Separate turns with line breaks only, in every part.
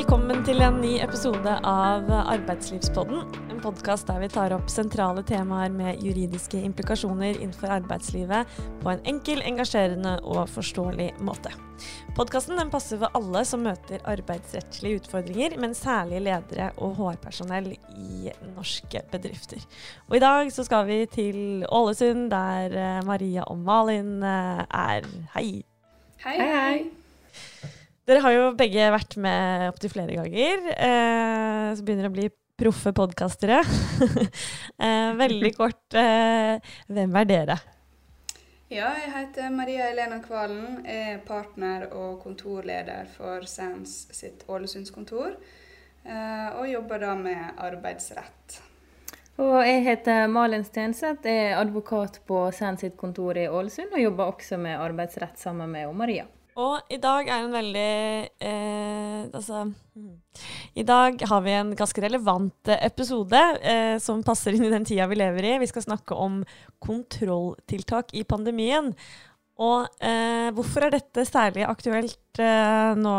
Velkommen til en ny episode av Arbeidslivspodden. En podkast der vi tar opp sentrale temaer med juridiske implikasjoner innenfor arbeidslivet på en enkel, engasjerende og forståelig måte. Podkasten passer for alle som møter arbeidsrettslige utfordringer, men særlig ledere og HR-personell i norske bedrifter. Og I dag så skal vi til Ålesund, der eh, Maria og Malin eh, er. Hei!
Hei, hei.
Dere har jo begge vært med opptil flere ganger. Eh, så begynner det å bli proffe podkastere. eh, veldig kort, eh, hvem er dere?
Ja, jeg heter Maria Elena Kvalen. Er partner og kontorleder for SANS sitt Ålesundskontor. Eh, og jobber da med arbeidsrett.
Og jeg heter Malin Stenseth, er advokat på SANS sitt kontor i Ålesund, og jobber også med arbeidsrett sammen med Maria.
Og i dag er en veldig eh, Altså. I dag har vi en ganske relevant episode eh, som passer inn i den tida vi lever i. Vi skal snakke om kontrolltiltak i pandemien. Og eh, hvorfor er dette særlig aktuelt eh, nå,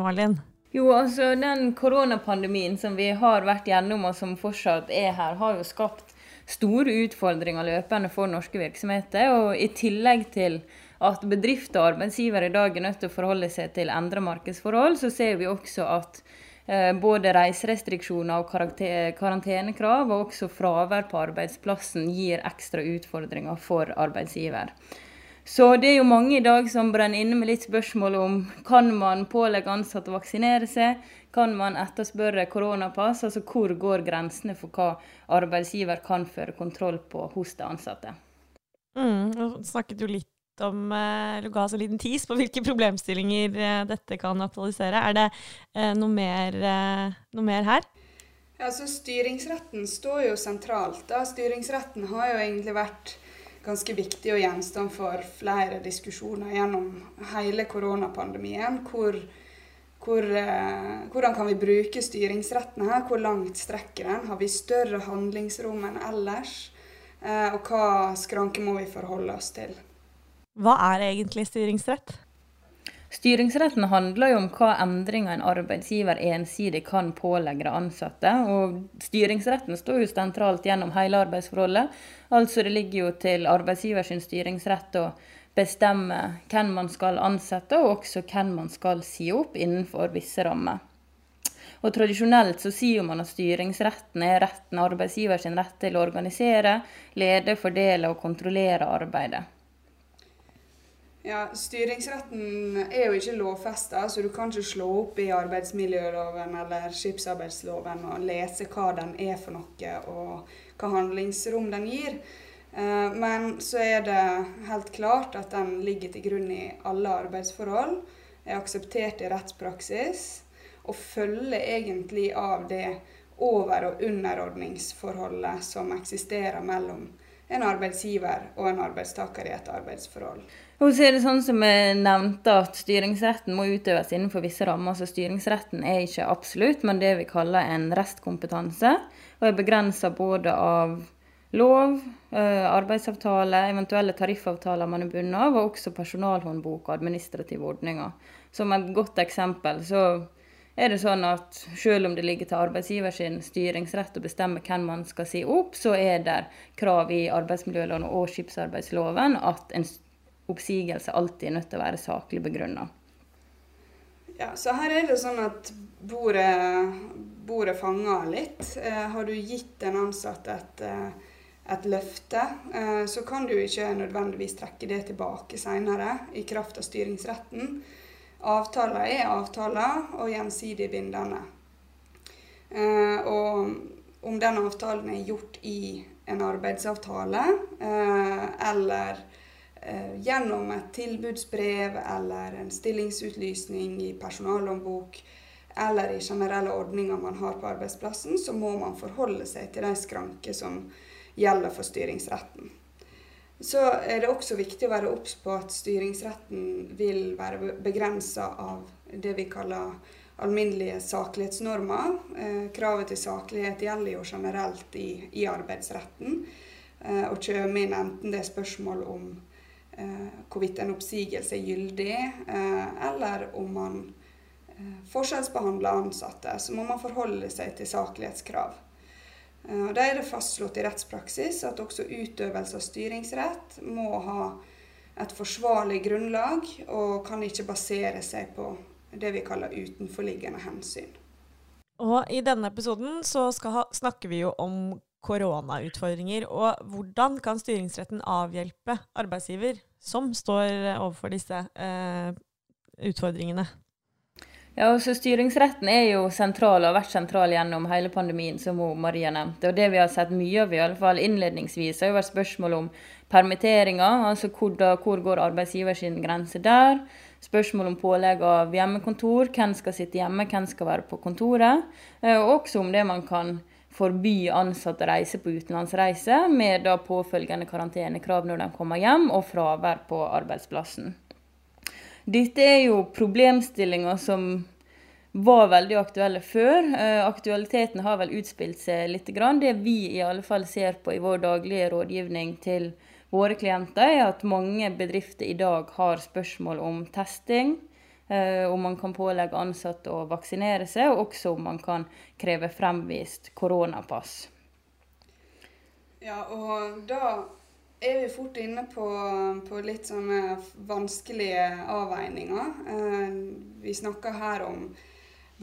Malin?
Jo, altså Den koronapandemien som vi har vært gjennom, og som fortsatt er her, har jo skapt store utfordringer løpende for norske virksomheter. Og i tillegg til at bedrifter og arbeidsgivere i dag er nødt til å forholde seg til endra markedsforhold, så ser vi også at eh, både reiserestriksjoner og karantenekrav og også fravær på arbeidsplassen gir ekstra utfordringer for arbeidsgiver. Så det er jo mange i dag som brenner inne med litt spørsmål om kan man pålegge ansatte å vaksinere seg, kan man etterspørre koronapass, altså hvor går grensene for hva arbeidsgiver kan føre kontroll på hos de ansatte.
Mm, snakket jo litt om eh, eller ga oss en liten tis på hvilke problemstillinger eh, dette kan aktualisere. Er det eh, noe mer, noe mer her?
Altså Styringsretten står jo sentralt. Da. Styringsretten har jo egentlig vært ganske viktig og gjenstand for flere diskusjoner gjennom hele koronapandemien. Hvor, hvor, hvordan kan vi bruke styringsretten her? Hvor langt strekker den? Har vi større handlingsrom enn ellers? og hva skranke må vi forholde oss til?
Hva er egentlig styringsrett?
Styringsretten handler jo om hva endringer en arbeidsgiver ensidig kan pålegge ansatte. Og styringsretten står jo sentralt gjennom hele arbeidsforholdet. Altså det ligger jo til arbeidsgivers styringsrett å bestemme hvem man skal ansette, og også hvem man skal si opp innenfor visse rammer. Og Tradisjonelt så sier man at styringsretten er retten arbeidsgivers rett til å organisere, lede, fordele og kontrollere arbeidet.
Ja, Styringsretten er jo ikke lovfesta, så du kan ikke slå opp i arbeidsmiljøloven eller skipsarbeidsloven og lese hva den er for noe og hva handlingsrom den gir. Eh, men så er det helt klart at den ligger til grunn i alle arbeidsforhold, er akseptert i rettspraksis og følger egentlig av det over- og underordningsforholdet som eksisterer mellom en arbeidsgiver og en arbeidstaker i et arbeidsforhold.
Og så er det sånn som jeg nevnte, at styringsretten må utøves innenfor visse rammer. Så styringsretten er ikke absolutt, men det vi kaller en restkompetanse. Og er begrensa både av lov, eh, arbeidsavtale, eventuelle tariffavtaler man er bundet av, og også personalhåndbok og administrative ordninger. Som et godt eksempel så er det sånn at selv om det ligger til arbeidsgiver sin styringsrett å bestemme hvem man skal si opp, så er det krav i arbeidsmiljøloven og skipsarbeidsloven at en oppsigelse alltid er nødt til å være saklig begrunna.
Ja, så her er det sånn at bordet, bordet fanger litt. Eh, har du gitt en ansatt et, eh, et løfte, eh, så kan du ikke nødvendigvis trekke det tilbake seinere i kraft av styringsretten. Avtaler er avtaler og gjensidig bindende. Eh, og om den avtalen er gjort i en arbeidsavtale eh, eller gjennom et tilbudsbrev eller en stillingsutlysning i personalhåndbok eller i generelle ordninger man har på arbeidsplassen, så må man forholde seg til de skranker som gjelder for styringsretten. Så er det også viktig å være obs på at styringsretten vil være begrensa av det vi kaller alminnelige saklighetsnormer. Eh, kravet til saklighet gjelder jo generelt i, i arbeidsretten. Eh, og kommer inn enten det er spørsmål om eh, hvorvidt en oppsigelse er gyldig, eh, eller om man eh, forskjellsbehandler ansatte, så må man forholde seg til saklighetskrav. Eh, Da er det fastslått i rettspraksis at også utøvelse av styringsrett må ha et forsvarlig grunnlag, og kan ikke basere seg på det vi kaller utenforliggende hensyn.
Og I denne episoden så ha, snakker vi jo om koronautfordringer. Og hvordan kan styringsretten avhjelpe arbeidsgiver som står overfor disse eh, utfordringene?
Ja, altså Styringsretten er jo sentral og har vært sentral gjennom hele pandemien, som Maria nevnte. Og Det vi har sett mye av, i alle fall innledningsvis, har jo vært spørsmål om permitteringer. Altså hvor, da, hvor går arbeidsgiver sin grense der? Spørsmål om pålegg av hjemmekontor. Hvem skal sitte hjemme, hvem skal være på kontoret? Eh, og også om det man kan forby ansatte å reise på utenlandsreise, med da påfølgende karantenekrav når de kommer hjem, og fravær på arbeidsplassen. Dette er jo problemstillinger som var veldig aktuelle før. Eh, aktualiteten har vel utspilt seg litt. Det vi i alle fall ser på i vår daglige rådgivning til våre klienter, er at mange bedrifter i dag har spørsmål om testing. Eh, om man kan pålegge ansatte å vaksinere seg, og også om man kan kreve fremvist koronapass.
Ja, og da er vi fort inne på, på litt sånne vanskelige avveininger. Eh, vi snakker her om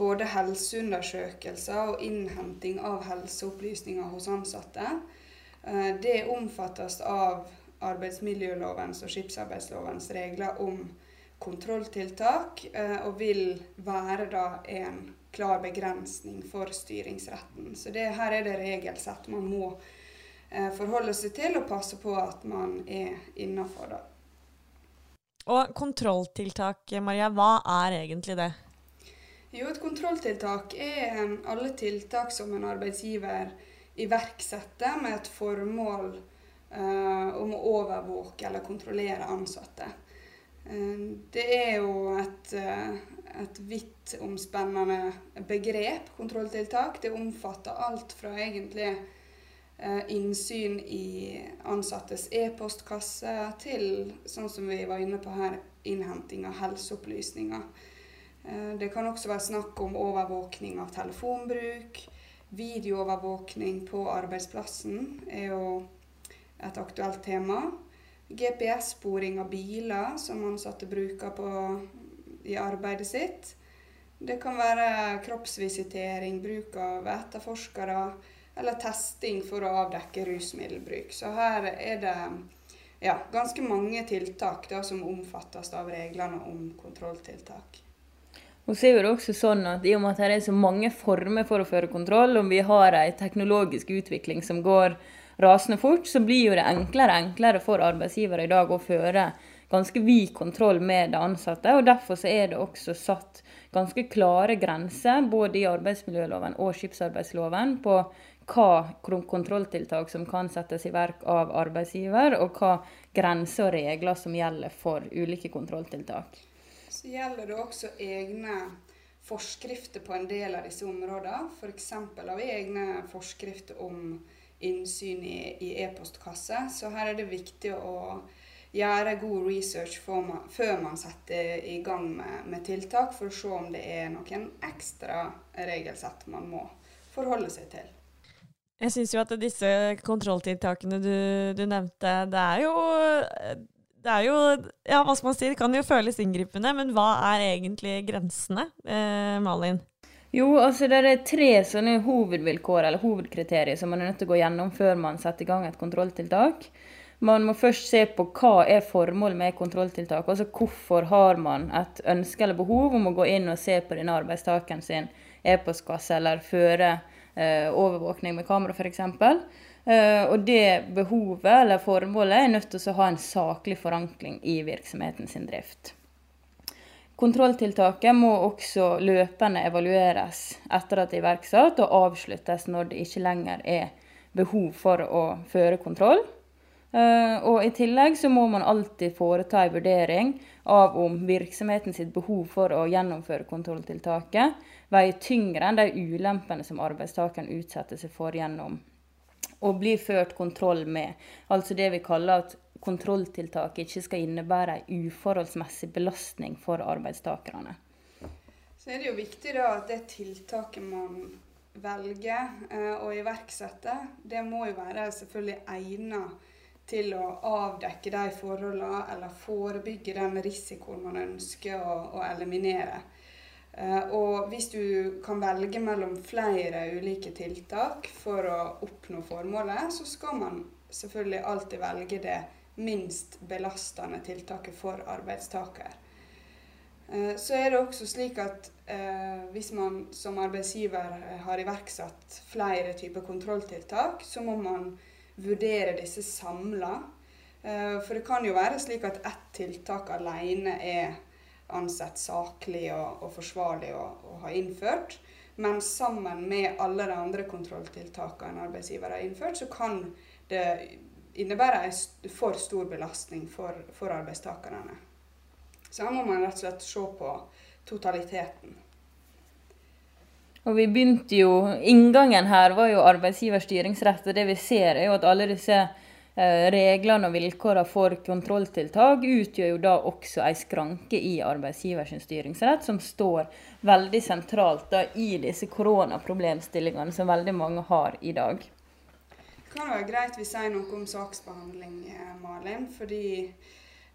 både helseundersøkelser og innhenting av helseopplysninger hos ansatte. Eh, det omfattes av arbeidsmiljølovens og skipsarbeidslovens regler om kontrolltiltak, eh, og vil være da en klar begrensning for styringsretten. Så det, her er det regelsett man må Eh, forholde seg til og passe på at man er innafor det.
Og kontrolltiltak, Maria, hva er egentlig det?
Jo, et kontrolltiltak er alle tiltak som en arbeidsgiver iverksetter med et formål eh, om å overvåke eller kontrollere ansatte. Uh, det er jo et, uh, et vidtomspennende begrep, kontrolltiltak. Det omfatter alt fra egentlig Eh, innsyn i ansattes e-postkasse til, sånn som vi var inne på her, innhenting av helseopplysninger. Eh, det kan også være snakk om overvåkning av telefonbruk. Videoovervåkning på arbeidsplassen er jo et aktuelt tema. GPS-sporing av biler som ansatte bruker på, i arbeidet sitt. Det kan være kroppsvisitering, bruk av etterforskere eller testing for å avdekke rusmiddelbruk. Så her er det ja, ganske mange tiltak da, som omfattes av reglene om kontrolltiltak.
Og så er det også sånn at I og med at det er så mange former for å føre kontroll, om vi har en teknologisk utvikling som går rasende fort, så blir jo det enklere og enklere for arbeidsgivere i dag å føre ganske vid kontroll med de ansatte. og Derfor så er det også satt ganske klare grenser både i arbeidsmiljøloven og skipsarbeidsloven på hva kontrolltiltak som kan settes i verk av arbeidsgiver, og hva grenser og regler som gjelder for ulike kontrolltiltak.
Så gjelder det også egne forskrifter på en del av disse områdene. F.eks. har vi egne forskrifter om innsyn i e-postkasse. Så her er det viktig å gjøre god research man, før man setter i gang med, med, tiltak, for å se om det er noen ekstra regelsett man må forholde seg til.
Jeg syns jo at disse kontrolltiltakene du, du, nevnte, det er jo det er jo Ja, hva skal man si, det kan jo føles inngripende, men hva er egentlig grensene, eh, Malin?
Jo, altså det er tre sånne hovedvilkår eller hovedkriterier som man er nødt til å gå gjennom før man setter i gang et kontrolltiltak. Man må først se på hva er formålet med kontrolltiltak. Altså hvorfor har man et ønske eller behov om å gå inn og se på denne arbeidstakeren sin e-postkasse eller føre Eh, overvåkning med kamera f.eks. Eh, og det behovet eller formålet er nødt til å ha en saklig forankring i virksomheten sin drift. Kontrolltiltaket må også løpende evalueres etter at det er iverksatt, og avsluttes når det ikke lenger er behov for å føre kontroll. Uh, og I tillegg så må man alltid foreta en vurdering av om virksomheten sitt behov for å gjennomføre kontrolltiltaket veier tyngre enn de ulempene som arbeidstakeren utsetter seg for gjennom å bli ført kontroll med. Altså det vi kaller at kontrolltiltaket ikke skal innebære en uforholdsmessig belastning for arbeidstakerne.
Så er det jo viktig da at det tiltaket man velger eh, å iverksette, det må jo være selvfølgelig egnet til å avdekke de forholdene eller forebygge den risikoen man ønsker å, å eliminere. Eh, og hvis du kan velge mellom flere ulike tiltak for å oppnå formålet, så skal man selvfølgelig alltid velge det minst belastende tiltaket for arbeidstaker. Eh, så er det også slik at eh, hvis man som arbeidsgiver har iverksatt flere typer kontrolltiltak, så må man vurdere disse samla. Eh, for det kan jo være slik at ett tiltak alene er ansett saklig og, og forsvarlig å, å, ha innført. Men sammen med alle de andre kontrolltiltakene arbeidsgiver har innført, så kan det innebære en for stor belastning for, for arbeidstakerne. Så her må man rett og slett se på totaliteten.
Og vi begynte jo, Inngangen her var jo arbeidsgivers styringsrett. Det vi ser, er jo at alle disse eh, reglene og vilkårene for kontrolltiltak utgjør jo da også en skranke i arbeidsgivers styringsrett, som står veldig sentralt da i disse koronaproblemstillingene som veldig mange har i dag.
Kan være greit vi sier noe om saksbehandling, eh, Malin. fordi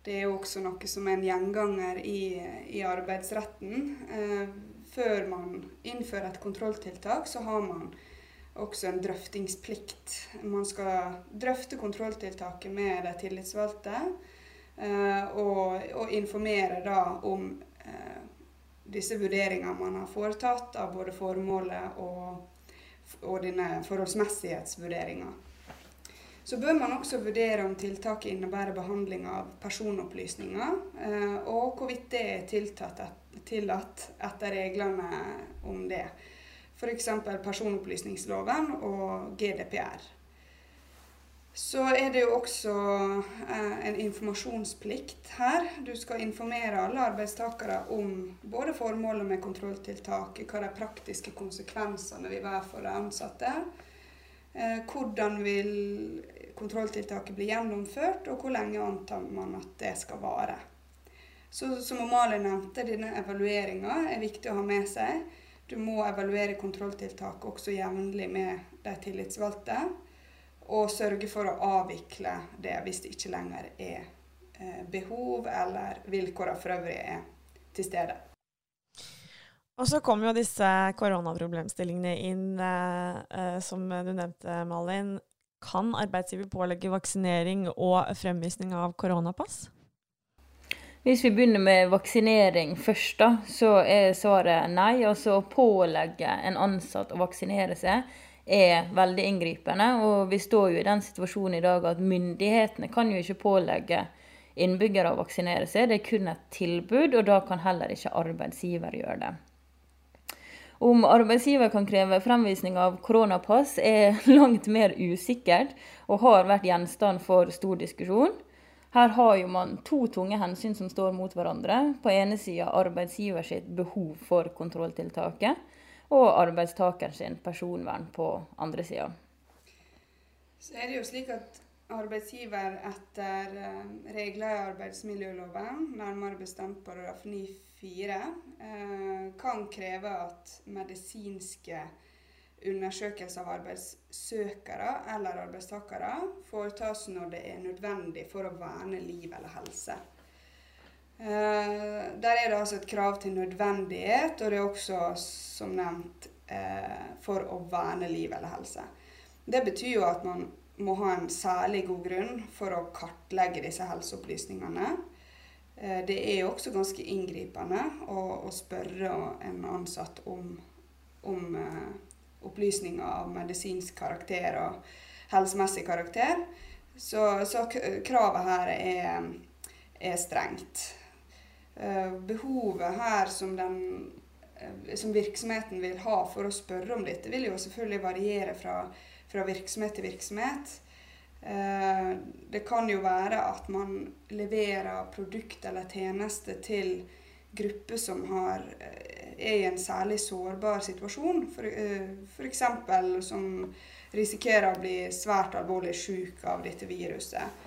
det er jo også noe som er en gjenganger i, i arbeidsretten. Eh, før man innfører et kontrolltiltak, så har man også en drøftingsplikt. Man skal drøfte kontrolltiltaket med de tillitsvalgte eh, og, og, informere da om disse vurderingene man har foretatt av både formålet og, og denne forholdsmessighetsvurderinga. Så bør man også vurdere om tiltaket innebærer behandling av personopplysninger, eh, og hvorvidt det er tiltatt tillatt etter reglene om det. F.eks. personopplysningsloven og GDPR. Så er det jo også eh, en informasjonsplikt her. Du skal informere alle arbeidstakere om både formålet med kontrolltiltaket, hva de praktiske konsekvensene vil være for de ansatte, eh, hvordan vil kontrolltiltaket blir gjennomført, og hvor lenge antar man at det skal vare. Så som Amalie nevnte, denne evalueringa er viktig å ha med seg. Du må evaluere kontrolltiltak også jevnlig med de tillitsvalgte. Og sørge for å avvikle det hvis det ikke lenger er eh, behov eller vilkårene for øvrig er til stede.
Og så kom jo disse koronaproblemstillingene inn, eh, eh, som du nevnte, Malin. Kan arbeidsgiver pålegge vaksinering og fremvisning av koronapass?
Hvis vi begynner med vaksinering først, da, så er svaret nei. Altså å pålegge en ansatt å vaksinere seg er veldig inngripende. Og vi står jo i den situasjonen i dag at myndighetene kan jo ikke pålegge innbyggere å vaksinere seg. Det er kun et tilbud, og da kan heller ikke arbeidsgiver gjøre det. Om arbeidsgiver kan kreve fremvisning av koronapass, er langt mer usikkert og har vært gjenstand for stor diskusjon. Her har jo man to tunge hensyn som står mot hverandre. På ene sida arbeidsgivers behov for kontrolltiltaket, og arbeidstakers personvern på andre sida.
Så er det jo slik at arbeidsgiver etter eh, regler i arbeidsmiljøloven, nærmere bestemt paragraf 9 2004 eh, kan kreve at medisinske undersøkelser av arbeidssøkere eller arbeidstakere foretas når det er nødvendig for å verne liv eller helse. Eh, der er det altså et krav til nødvendighet, og det er også, som nevnt, eh, for å verne liv eller helse. Det betyr jo at man må ha en særlig god grunn for å kartlegge disse helseopplysningene. Eh, det er også ganske inngripende å, å spørre en ansatt om, om opplysninger av medisinsk karakter og helsemessig karakter. Så, så kravet her er, er strengt. Eh, behovet her som, den, eh, som, virksomheten vil ha for å spørre om dette, vil jo selvfølgelig variere fra, fra virksomhet til virksomhet. Eh, det kan jo være at man leverer produkt eller tjeneste til grupper som har er i en særlig sårbar situasjon, f.eks. Eh, som risikerer å bli svært alvorlig syk av dette viruset.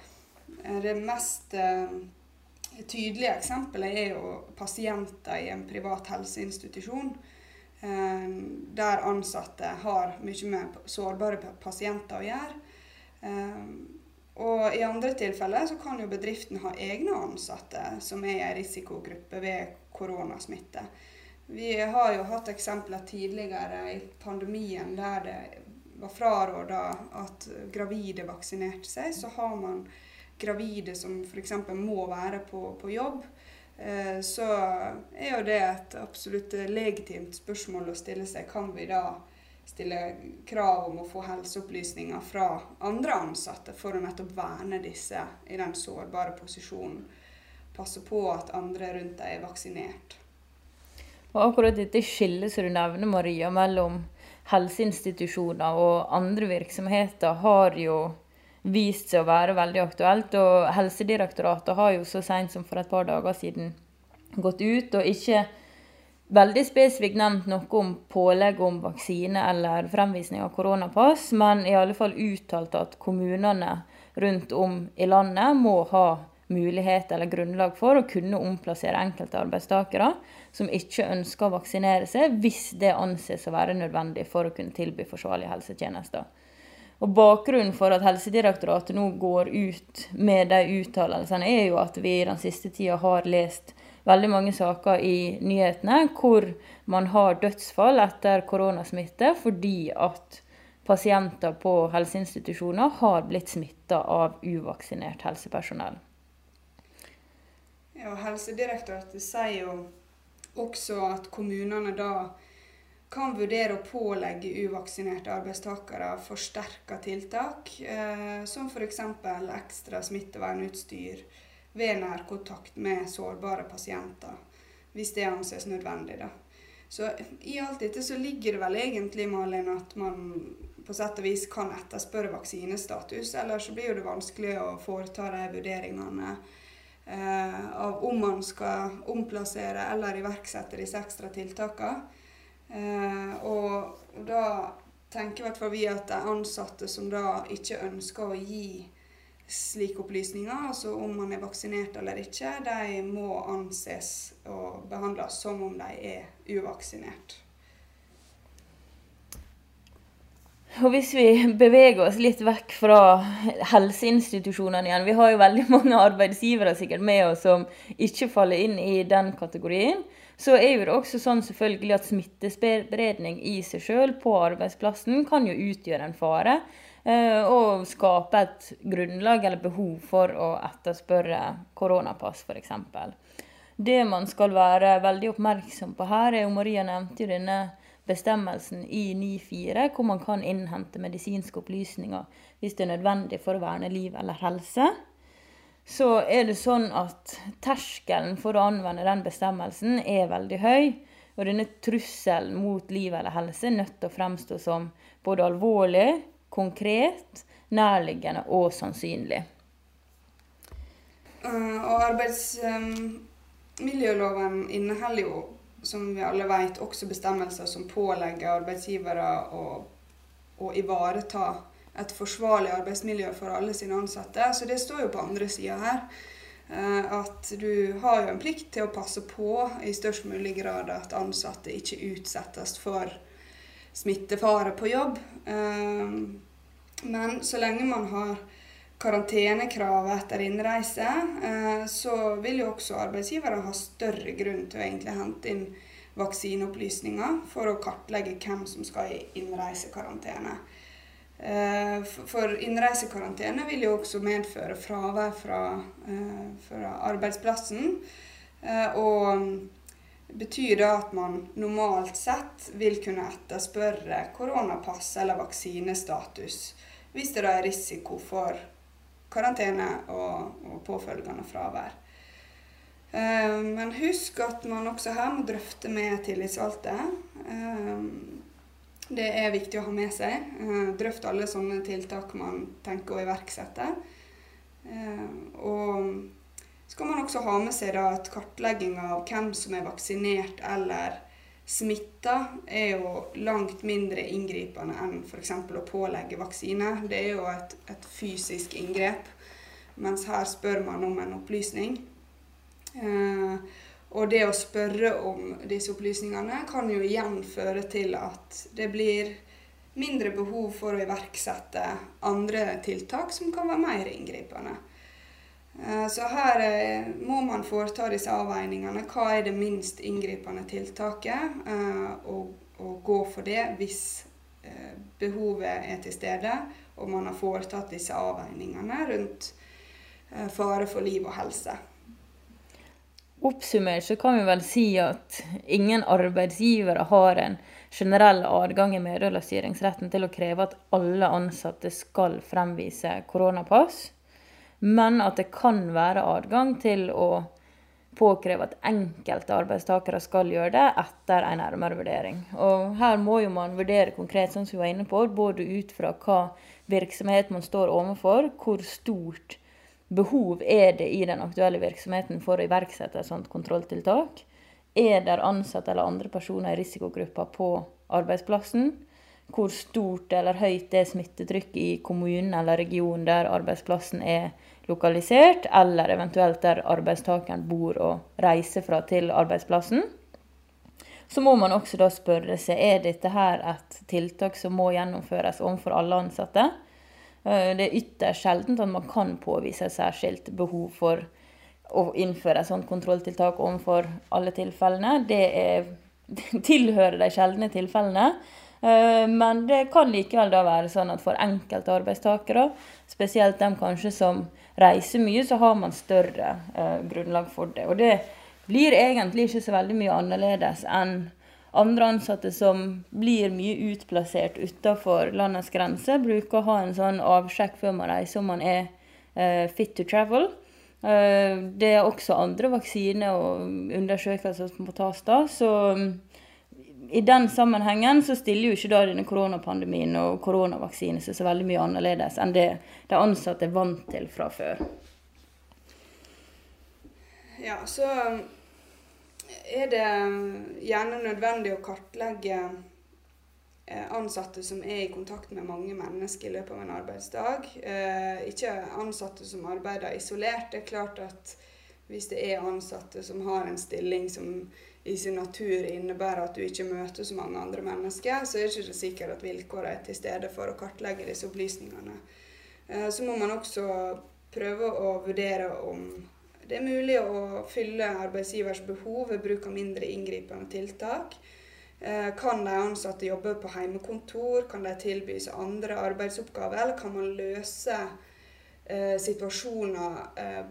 Eh, det mest eh, tydelige eksempelet er jo pasienter i en privat helseinstitusjon. Eh, der ansatte har mye med sårbare pasienter å gjøre. Eh, og i andre tilfeller så kan jo bedriften ha egne ansatte som er i en risikogruppe ved koronasmitte. Vi har jo hatt eksempler tidligere i pandemien der det var fraråda at gravide vaksinerte seg. Så har man gravide som f.eks. må være på, på jobb. Eh, så er jo det et absolutt legitimt spørsmål å stille seg. Kan vi da stille krav om å få helseopplysninger fra andre ansatte for å nettopp verne disse i den sårbare posisjonen. Passe på at andre rundt deg er vaksinert.
Og akkurat dette skillet som du nevner, Maria, mellom helseinstitusjoner og andre virksomheter, har jo vist seg å være veldig aktuelt. Og Helsedirektoratet har jo så sent som for et par dager siden gått ut og ikke veldig spesifikt nevnt noe om pålegg om vaksine eller fremvisning av koronapass, men i alle fall uttalt at kommunene rundt om i landet må ha mulighet eller grunnlag for å kunne omplassere enkelte arbeidstakere som ikke ønsker å vaksinere seg, hvis det anses å være nødvendig for å kunne tilby forsvarlige helsetjenester. Og Bakgrunnen for at Helsedirektoratet nå går ut med de uttalelsene, er jo at vi den siste tida har lest veldig mange saker i nyhetene hvor man har dødsfall etter koronasmitte fordi at pasienter på helseinstitusjoner har blitt smitta av uvaksinert helsepersonell.
Ja, Helsedirektoratet sier jo også at kommunene da kan vurdere å pålegge uvaksinerte arbeidstakere forsterka tiltak, eh, som f.eks. ekstra smittevernutstyr, ved nærkontakt med sårbare pasienter, hvis det anses nødvendig. Da. Så i alt dette så ligger det vel egentlig, Malin, at man på sett og vis kan etterspørre vaksinestatus. Ellers så blir det vanskelig å foreta de vurderingene eh, av om man skal omplassere eller iverksette disse ekstra tiltakene. Eh, og da tenker i hvert fall vi at de ansatte som da ikke ønsker å gi slike opplysninger, altså om man er vaksinert eller ikke, de må anses og behandles som om de er uvaksinert.
Og Hvis vi beveger oss litt vekk fra helseinstitusjonene igjen Vi har jo veldig mange arbeidsgivere sikkert med oss som ikke faller inn i den kategorien. Så er jo det også sånn selvfølgelig at smittespredning i seg selv på arbeidsplassen kan jo utgjøre en fare. Eh, og skape et grunnlag eller behov for å etterspørre koronapass, f.eks. Det man skal være veldig oppmerksom på her, er jo Maria nevnte jo denne bestemmelsen i 9-4, hvor man kan innhente medisinske opplysninger hvis det er nødvendig for å verne liv eller helse. Så er det sånn at terskelen for å anvende den bestemmelsen er veldig høy. Og denne trusselen mot liv eller helse er nødt til å fremstå som både alvorlig, konkret, nærliggende og sannsynlig.
Uh, og arbeidsmiljøloven um, inneholder jo, som vi alle vet, også bestemmelser som pålegger arbeidsgivere å, å ivareta et forsvarlig arbeidsmiljø for alle sine ansatte. Så det står jo på andre sida her. Uh, at du har jo en plikt til å passe på i størst mulig grad at ansatte ikke utsettes for smittefare på jobb. Uh, men så lenge man har karantenekrav etter innreise, eh, så vil jo også arbeidsgivere ha større grunn til å egentlig hente inn vaksineopplysninger for å kartlegge hvem som skal i innreisekarantene. Eh, for innreisekarantene vil jo også medføre fravær fra, eh, fra arbeidsplassen. Og betyr det at man normalt sett vil kunne etterspørre koronapass eller vaksinestatus hvis det da er risiko for karantene og, og påfølgende fravær. Uh, men husk at man også her må drøfte med tillitsvalgte. Uh, det er viktig å ha med seg. Uh, drøft alle sånne tiltak man tenker å iverksette. og skal man også ha med seg at kartlegging av hvem som er vaksinert eller Smitta er jo langt mindre inngripende enn f.eks. å pålegge vaksine. Det er jo et, et, fysisk inngrep, mens her spør man om en opplysning. Og det å spørre om disse opplysningene kan jo igjen føre til at det blir mindre behov for å iverksette andre tiltak som kan være mer inngripende. Eh, så her eh, må man foreta disse avveiningene. Hva er det minst inngripende tiltaket? Eh, og, og gå for det hvis behovet er til stede, og man har foretatt disse avveiningene rundt fare for liv og helse.
Oppsummert så kan vi vel si at ingen arbeidsgivere har en generell adgang i meddelerstyringsretten til å kreve at alle ansatte skal fremvise koronapass, men at det kan være adgang til å påkreve at enkelte arbeidstakere skal gjøre det etter en nærmere vurdering. Og her må jo man vurdere konkret, som vi var inne på, både ut fra hva virksomhet man står overfor, hvor stort behov er det i den aktuelle virksomheten for å iverksette et sånt kontrolltiltak, er det ansatte eller andre personer i risikogruppa på arbeidsplassen? Hvor stort eller høyt er smittetrykket i kommunen eller regionen der arbeidsplassen er lokalisert, eller eventuelt der arbeidstakeren bor og reiser fra til arbeidsplassen? Så må man også da spørre seg er dette her et tiltak som må gjennomføres overfor alle ansatte. Eh, det er ytterst sjeldent at man kan påvise et særskilt behov for å innføre et sånt kontrolltiltak overfor alle tilfellene. Det er, tilhører de sjeldne tilfellene. Eh, men det kan likevel da være sånn at for enkelte arbeidstakere, spesielt dem kanskje som reiser mye, så har man større uh, grunnlag for det. Og det blir egentlig ikke så veldig mye annerledes enn andre ansatte som blir mye utplassert utafor landets grenser, bruker å ha en sånn avsjekk før man reiser om man er uh, fit to travel. Eh, det er også andre vaksiner og undersøkelser som må tas da. Så mm, i den sammenhengen så stiller jo ikke da denne koronapandemien og koronavaksine seg så veldig mye annerledes enn det de ansatte er vant til fra før.
Ja, så mm, er det gjerne nødvendig å kartlegge Eh, ansatte som er i kontakt med mange mennesker i løpet av en arbeidsdag. Eh, ikke ansatte som arbeider isolert. Det er klart at hvis det er ansatte som har en stilling som i sin natur innebærer at du ikke møter så mange andre mennesker, så er det ikke sikkert at vilkårene er til stede for å kartlegge disse opplysningene. Eh, så må man også prøve å vurdere om det er mulig å fylle arbeidsgivers behov ved bruk av mindre inngripende tiltak. Eh, kan de ansatte jobbe på heimekontor? Kan de tilbys andre arbeidsoppgaver? Eller kan man løse situasjoner, eh,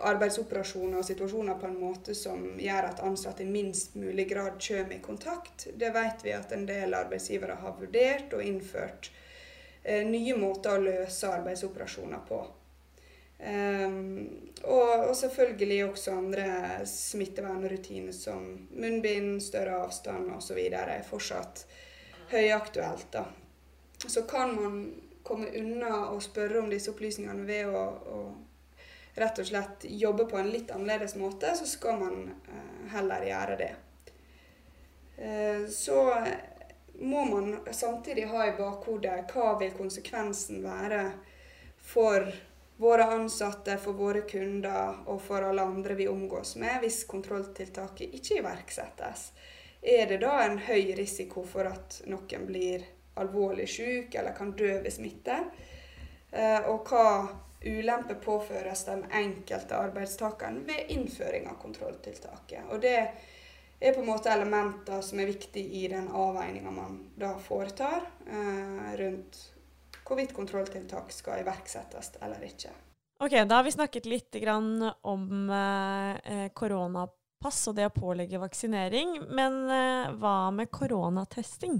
arbeidsoperasjoner og situasjoner på en måte som gjør at ansatte i minst mulig grad kommer i kontakt? Det vet vi at en del arbeidsgivere har vurdert og innført eh, nye måter å løse arbeidsoperasjoner på. Og, og, selvfølgelig også andre smittevernrutiner som munnbind, større avstand osv. er fortsatt høyaktuelt. da. Så kan man komme unna å spørre om disse opplysningene ved å, å, rett og slett jobbe på en litt annerledes måte, så skal man uh, heller gjøre det. Uh, så må man samtidig ha i bakhodet hva vil konsekvensen være for våre ansatte, for våre kunder og for alle andre vi omgås med, hvis kontrolltiltaket ikke iverksettes. Er det da en høy risiko for at noen blir alvorlig syk eller kan dø ved smitte? Eh, og hva ulempe påføres den enkelte arbeidstakeren ved innføring av kontrolltiltaket? Og det er på en måte elementer som er viktige i den avveininga man da foretar eh, rundt hvorvidt kontrolltiltak skal iverksettes eller ikke.
Ok, Da har vi snakket litt om eh, koronapass og det å pålegge vaksinering. Men hva med koronatesting?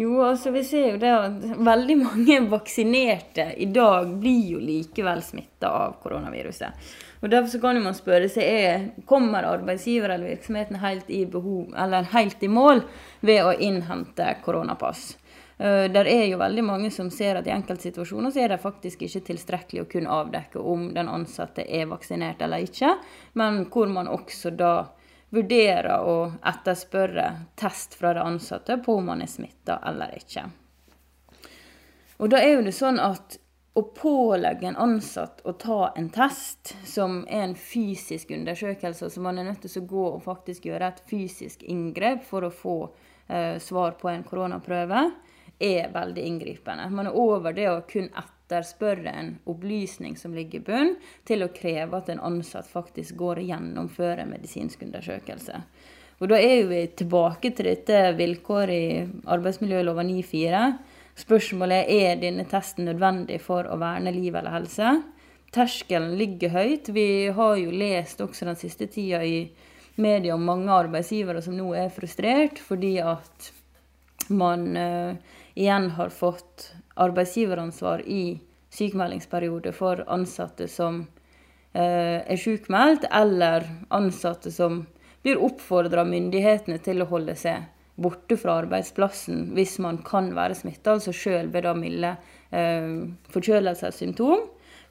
Jo, altså vi ser jo det at veldig mange vaksinerte i dag blir jo likevel smitta av koronaviruset. Og Derfor så kan man spørre seg er, kommer arbeidsgiver eller virksomheten helt i, behov, helt i mål ved å innhente koronapass. Eh, der er jo veldig mange som ser at i enkeltsituasjoner så er det faktisk ikke tilstrekkelig å kunne avdekke om den ansatte er vaksinert eller ikke, men hvor man også da vurderer å etterspørre test fra de ansatte på om man er smitta eller ikke. Og da er jo det sånn at å pålegge en ansatt å ta en test, som er en fysisk undersøkelse, så man er nødt til å gå og faktisk gjøre et fysisk inngrep for å få eh, svar på en koronaprøve, er veldig inngripende. Man er over det å kun etterspørre en opplysning som ligger i bunn, til å kreve at en ansatt faktisk går og gjennomfører en medisinsk undersøkelse. Og Da er vi tilbake til dette vilkåret i arbeidsmiljølova 9-4 Spørsmålet er er denne testen nødvendig for å verne liv eller helse. Terskelen ligger høyt. Vi har jo lest også den siste tida i media om mange arbeidsgivere som nå er frustrert fordi at man uh, igjen har fått arbeidsgiveransvar i sykemeldingsperiode for ansatte som uh, er sykmeldt, eller ansatte som blir oppfordra av myndighetene til å holde seg borte fra arbeidsplassen hvis man kan være smitta, altså sjøl ved da milde eh, forkjølelsessymptom,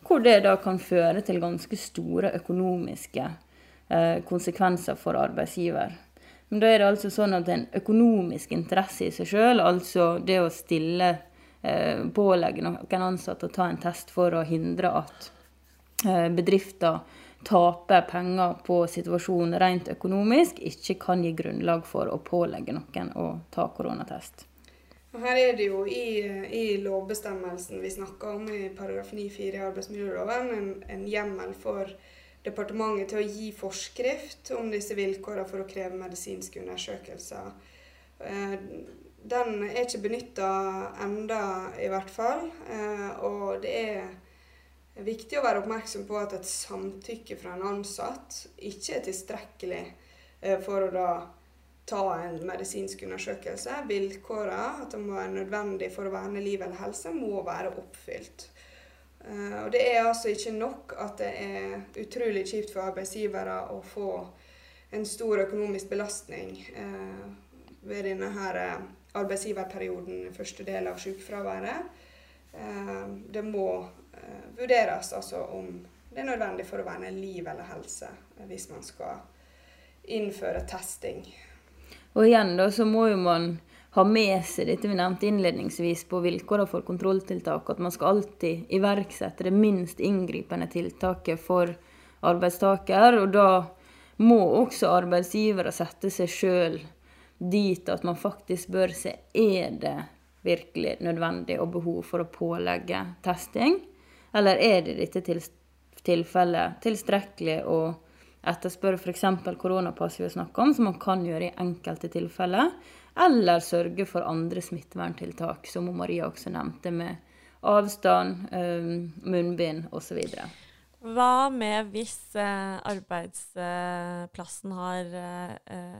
hvor det da kan føre til ganske store økonomiske eh, konsekvenser for arbeidsgiver. Men da er det altså sånn at en økonomisk interesse i seg sjøl, altså det å stille eh, pålegge noen ansatte å ta en test for å hindre at eh, bedrifter taper penger på situasjonen rent økonomisk, ikke kan gi grunnlag for å pålegge noen å ta koronatest.
Her er det jo i, i lovbestemmelsen vi snakker om, i paragraf 9-4 i arbeidsmiljøloven, en, en hjemmel for departementet til å gi forskrift om disse vilkårene for å kreve medisinske undersøkelser. Den er ikke benytta enda i hvert fall. Eh, og det er viktig å være oppmerksom på at et samtykke fra en ansatt ikke er tilstrekkelig eh, for å da ta en medisinsk undersøkelse. Vilkårene, at det må være nødvendig for å verne liv eller helse, må være oppfylt. Eh, og det er altså ikke nok at det er utrolig kjipt for arbeidsgivere å få en stor økonomisk belastning ved denne her arbeidsgiverperioden, første del av sykefraværet. Det må Eh, vurderes altså om det er nødvendig for å verne liv eller helse eh, hvis man skal innføre testing.
Og igjen da, så må jo man ha med seg dette vi nevnte innledningsvis på vilkårene for kontrolltiltak, at man skal alltid iverksette det minst inngripende tiltaket for arbeidstaker. Og da må også arbeidsgivere sette seg sjøl dit at man faktisk bør se er det virkelig nødvendig og behov for å pålegge testing. Eller er det i dette tilfellet tilstrekkelig å etterspørre f.eks. koronapass vi snakka om, som man kan gjøre i enkelte tilfeller, eller sørge for andre smitteverntiltak, som Maria også nevnte, med avstand, munnbind osv.
Hva med hvis eh, arbeidsplassen har, eh,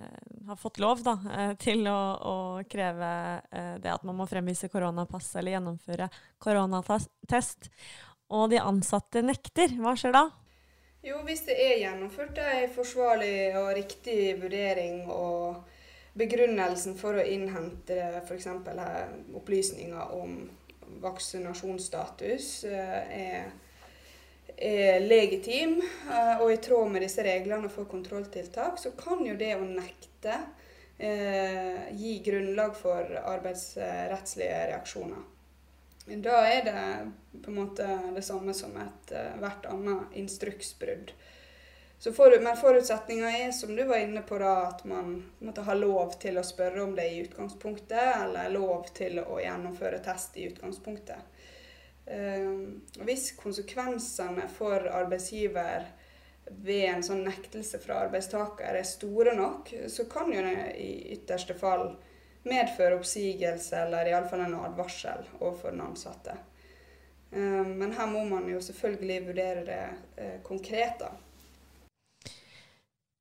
har, fått lov da, eh, til å, å kreve eh, det at man må fremvise koronapass eller gjennomføre koronatest, og de ansatte nekter, hva skjer da?
Jo, hvis det er gjennomført en forsvarlig og riktig vurdering og begrunnelsen for å innhente f.eks. opplysninger om vaksinasjonsstatus eh, er, er legitim eh, og i tråd med disse reglene for kontrolltiltak, så kan jo det å nekte eh, gi grunnlag for arbeidsrettslige reaksjoner. Da er det på en måte det samme som ethvert uh, annet instruksbrudd. For, men forutsetninga er, som du var inne på, da, at man måtte ha lov til å spørre om det i utgangspunktet, eller lov til å gjennomføre test i utgangspunktet. Uh, hvis konsekvensene for arbeidsgiver ved en sånn nektelse fra arbeidstaker er store nok, så kan jo det i ytterste fall medføre oppsigelse eller iallfall en advarsel overfor den ansatte. Eh, men her må man jo selvfølgelig vurdere det eh, konkret, da.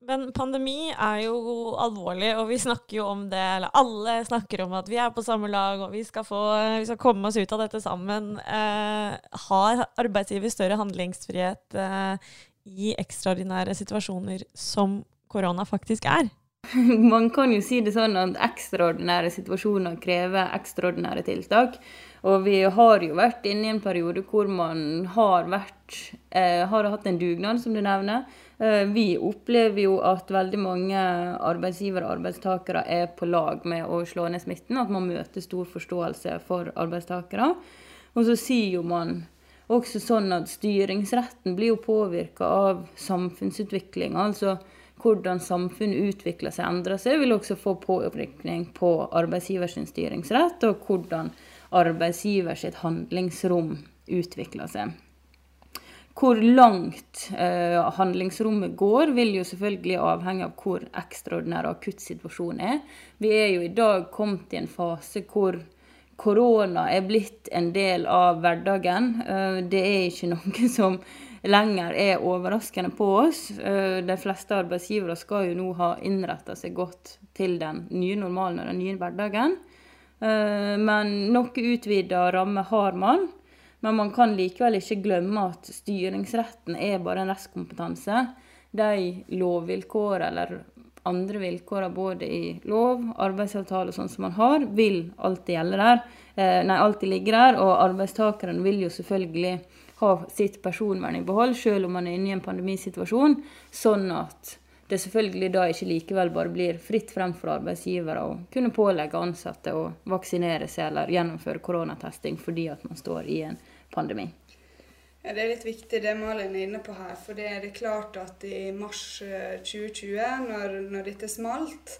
Men pandemi er jo alvorlig, og vi snakker jo om det, eller alle snakker om at vi er på samme lag, og vi skal, få, vi skal komme oss ut av dette sammen. Eh, har arbeidsgiver større handlingsfrihet eh, i ekstraordinære situasjoner som korona faktisk er?
Man kan jo si det sånn at ekstraordinære situasjoner krever ekstraordinære tiltak. Og vi har jo vært inne i en periode hvor man har vært eh, har hatt en dugnad, som du nevner. Eh, vi opplever jo at veldig mange arbeidsgivere og arbeidstakere er på lag med å slå ned smitten. At man møter stor forståelse for arbeidstakere. Og så sier jo man også sånn at styringsretten blir jo påvirka av samfunnsutvikling. Altså hvordan samfunnet utvikler seg, endrer seg, vil også få påvirkning på arbeidsgivers styringsrett, og hvordan arbeidsgivers handlingsrom utvikler seg. Hvor langt eh, handlingsrommet går, vil jo selvfølgelig avhenge av hvor ekstraordinær akutt situasjonen er. Vi er jo i dag kommet i en fase hvor korona er blitt en del av hverdagen. Eh, det er ikke noe som lenger er overraskende på oss. Eh, de fleste arbeidsgivere skal jo nå ha innretta seg godt til den nye normalen og den nye hverdagen. Eh, men noe utvida ramme har man. Men man kan likevel ikke glemme at styringsretten er bare en restkompetanse. De lovvilkår eller andre vilkår både i lov, arbeidsavtale og sånn som man har, vil alltid gjelde der. Eh, nei, alltid ligge der. Og arbeidstakeren vil jo selvfølgelig ha sitt personvern i behold, selv om man er inne i en pandemisituasjon. Sånn at det selvfølgelig da ikke likevel bare blir fritt frem for arbeidsgivere å kunne pålegge ansatte å vaksinere seg eller gjennomføre koronatesting fordi at man står i en pandemi.
Ja, Det er litt viktig det Malin er inne på her. For det er det klart at i mars 2020, eh, når, når dette smalt,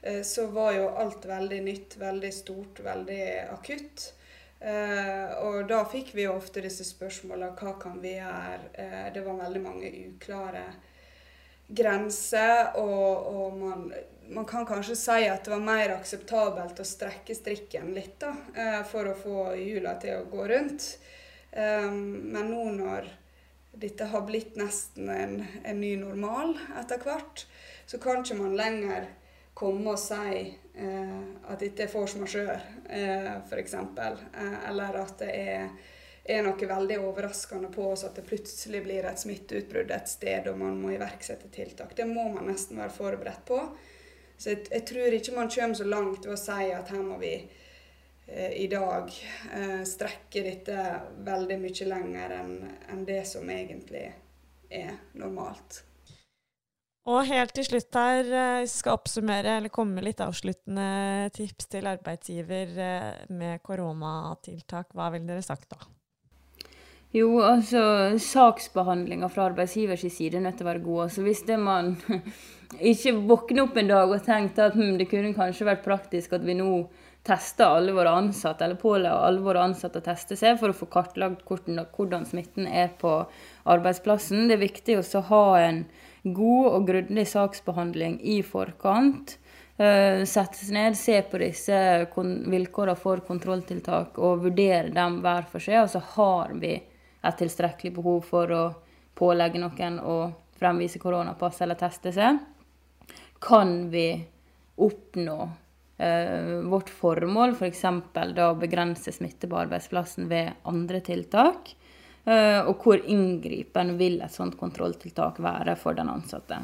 eh, så var jo alt veldig nytt, veldig stort, veldig akutt. Uh, og da fikk vi jo ofte disse spørsmålene hva kan vi gjøre. Uh, det var veldig mange uklare grenser, og, og man, man, kan kanskje si at det var mer akseptabelt å strekke strikken litt da, uh, for å få hjula til å gå rundt. men nå når dette har blitt nesten en, en ny normal etter hvert, så kan ikke man lenger komme og si eh, at dette er force majeure, eh, f.eks. Eh, eller at det er, er, noe veldig overraskende på oss at det plutselig blir et smitteutbrudd et sted og man må iverksette tiltak. Det må man nesten være forberedt på. Så jeg, jeg tror ikke man kommer så langt ved å si at her må vi eh, i dag eh, strekke dette veldig mye lenger enn en det som egentlig er normalt.
Og helt til slutt her, jeg skal oppsummere eller komme med litt avsluttende tips til arbeidsgiver eh, med koronatiltak. Hva ville dere sagt da?
Jo, altså saksbehandlinga fra arbeidsgivers side er nødt til å være god. Altså Hvis det man ikke våkner opp en dag og tenker at hm, det kunne kanskje vært praktisk at vi nå tester alle våre ansatte, eller påla alle våre ansatte å teste seg for å få kartlagt hvordan, hvordan smitten er på arbeidsplassen. Det er viktig å ha en god og grundig saksbehandling i forkant. Settes sette seg ned, se på disse vilkårene for kontrolltiltak og vurdere dem hver for seg. Og så har vi et tilstrekkelig behov for å pålegge noen å fremvise koronapass eller teste seg. Kan vi oppnå eh, vårt formål, f.eks. For da å begrense smitte på arbeidsplassen ved andre tiltak? Eh, og hvor inngripende vil et sånt kontrolltiltak være for den ansatte.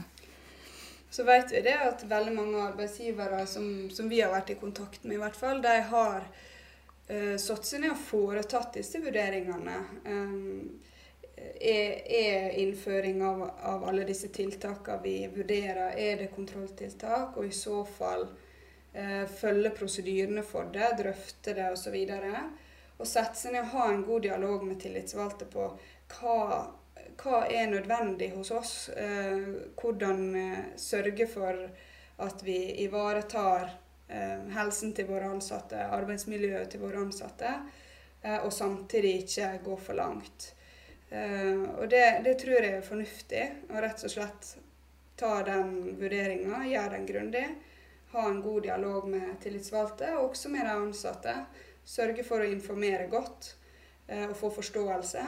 Så vet vi det at veldig mange arbeidsgivere som, som vi har vært i kontakt med, i hvert fall, de har seg ned og foretatt disse vurderingene. Um, er, er, innføring av, av, alle disse tiltakene vi vurderer, er det kontrolltiltak? Og i så fall eh, følge prosedyrene for det, drøfte det osv. Og, og sette seg ned og ha en god dialog med tillitsvalgte på hva, hva er nødvendig hos oss. Eh, hvordan eh, sørge for at vi ivaretar eh, helsen til våre ansatte, arbeidsmiljøet til våre ansatte, eh, og samtidig ikke gå for langt. Eh, og det, det, tror jeg er fornuftig. Å rett og slett ta den vurderinga, gjøre den grundig. Ha en god dialog med tillitsvalgte, og også med de ansatte. Sørge for å informere godt eh, og få forståelse.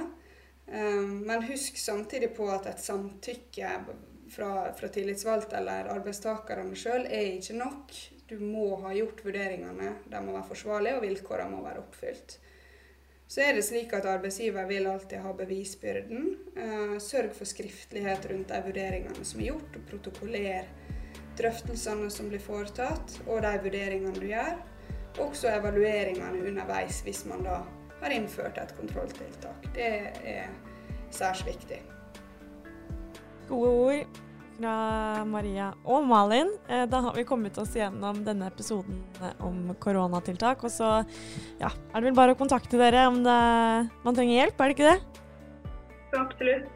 Eh, men husk samtidig på at et samtykke fra, fra tillitsvalgte eller arbeidstakerne sjøl er ikke nok. Du må ha gjort vurderingene, de må være forsvarlige, og vilkårene må være oppfylt. Så er det slik at arbeidsgiver vil alltid ha bevisbyrden. Eh, sørg for skriftlighet rundt de vurderingene som er gjort, og protokoller drøftelsene som blir foretatt, og de vurderingene du gjør også evalueringene underveis hvis man da har innført et kontrolltiltak. Det er særs viktig.
Gode ord fra Maria og Malin. Eh, da har vi kommet oss gjennom denne episoden om koronatiltak. Og så ja, er det vel bare å kontakte dere om det, man trenger hjelp, er det ikke det?
Absolutt.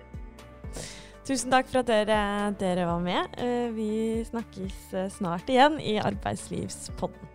Tusen takk for at dere, dere var med. Vi snakkes snart igjen i Arbeidslivspodden.